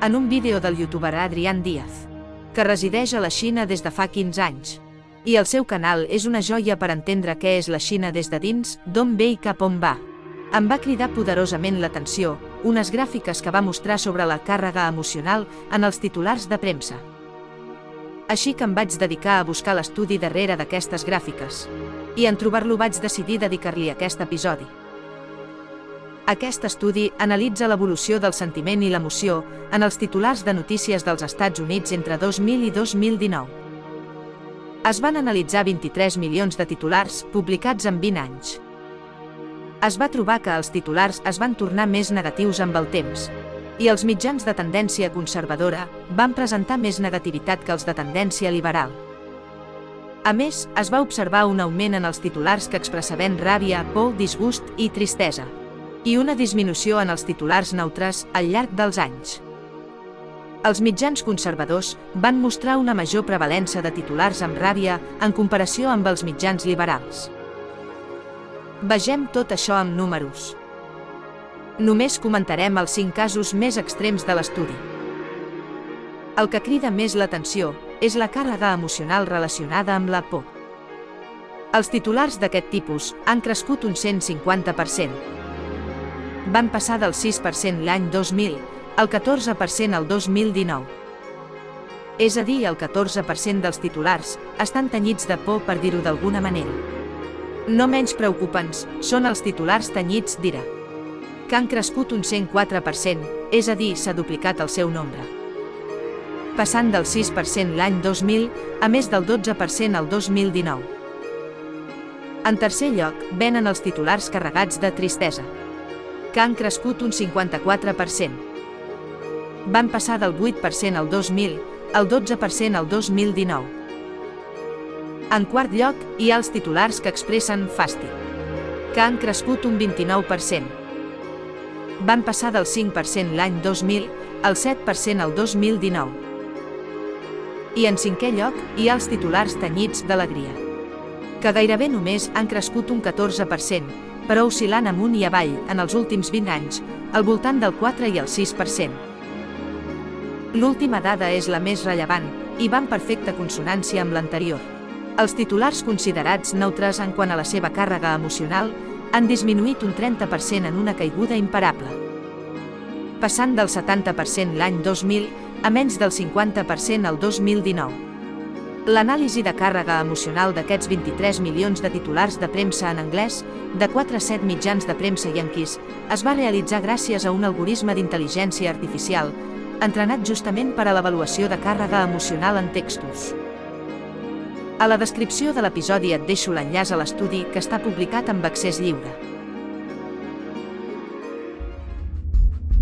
en un vídeo del youtuber Adrián Díaz, que resideix a la Xina des de fa 15 anys. I el seu canal és una joia per entendre què és la Xina des de dins, d'on ve i cap on va. Em va cridar poderosament l'atenció unes gràfiques que va mostrar sobre la càrrega emocional en els titulars de premsa. Així que em vaig dedicar a buscar l'estudi darrere d'aquestes gràfiques. I en trobar-lo vaig decidir dedicar-li aquest episodi. Aquest estudi analitza l'evolució del sentiment i l'emoció en els titulars de notícies dels Estats Units entre 2000 i 2019. Es van analitzar 23 milions de titulars publicats en 20 anys. Es va trobar que els titulars es van tornar més negatius amb el temps, i els mitjans de tendència conservadora van presentar més negativitat que els de tendència liberal. A més, es va observar un augment en els titulars que expressaven ràbia, por, disgust i tristesa i una disminució en els titulars neutres al llarg dels anys. Els mitjans conservadors van mostrar una major prevalença de titulars amb ràbia en comparació amb els mitjans liberals. Vegem tot això amb números. Només comentarem els cinc casos més extrems de l'estudi. El que crida més l'atenció és la càrrega emocional relacionada amb la por. Els titulars d'aquest tipus han crescut un 150%, van passar del 6% l'any 2000 al 14% el 2019. És a dir, el 14% dels titulars estan tenyits de por per dir-ho d'alguna manera. No menys preocupants són els titulars tenyits d'ira, que han crescut un 104%, és a dir, s'ha duplicat el seu nombre. Passant del 6% l'any 2000 a més del 12% el 2019. En tercer lloc, venen els titulars carregats de tristesa, que han crescut un 54%. Van passar del 8% al 2000 al 12% al 2019. En quart lloc, hi ha els titulars que expressen fàstic, que han crescut un 29%. Van passar del 5% l'any 2000 al 7% al 2019. I en cinquè lloc, hi ha els titulars tenyits d'alegria, que gairebé només han crescut un 14%, però oscil·lant amunt i avall en els últims 20 anys, al voltant del 4 i el 6%. L'última dada és la més rellevant i va en perfecta consonància amb l'anterior. Els titulars considerats neutres en quant a la seva càrrega emocional han disminuït un 30% en una caiguda imparable. Passant del 70% l'any 2000 a menys del 50% el 2019. L'anàlisi de càrrega emocional d'aquests 23 milions de titulars de premsa en anglès, de 4 a 7 mitjans de premsa yanquis, es va realitzar gràcies a un algoritme d'intel·ligència artificial, entrenat justament per a l'avaluació de càrrega emocional en textos. A la descripció de l'episodi et deixo l'enllaç a l'estudi que està publicat amb accés lliure.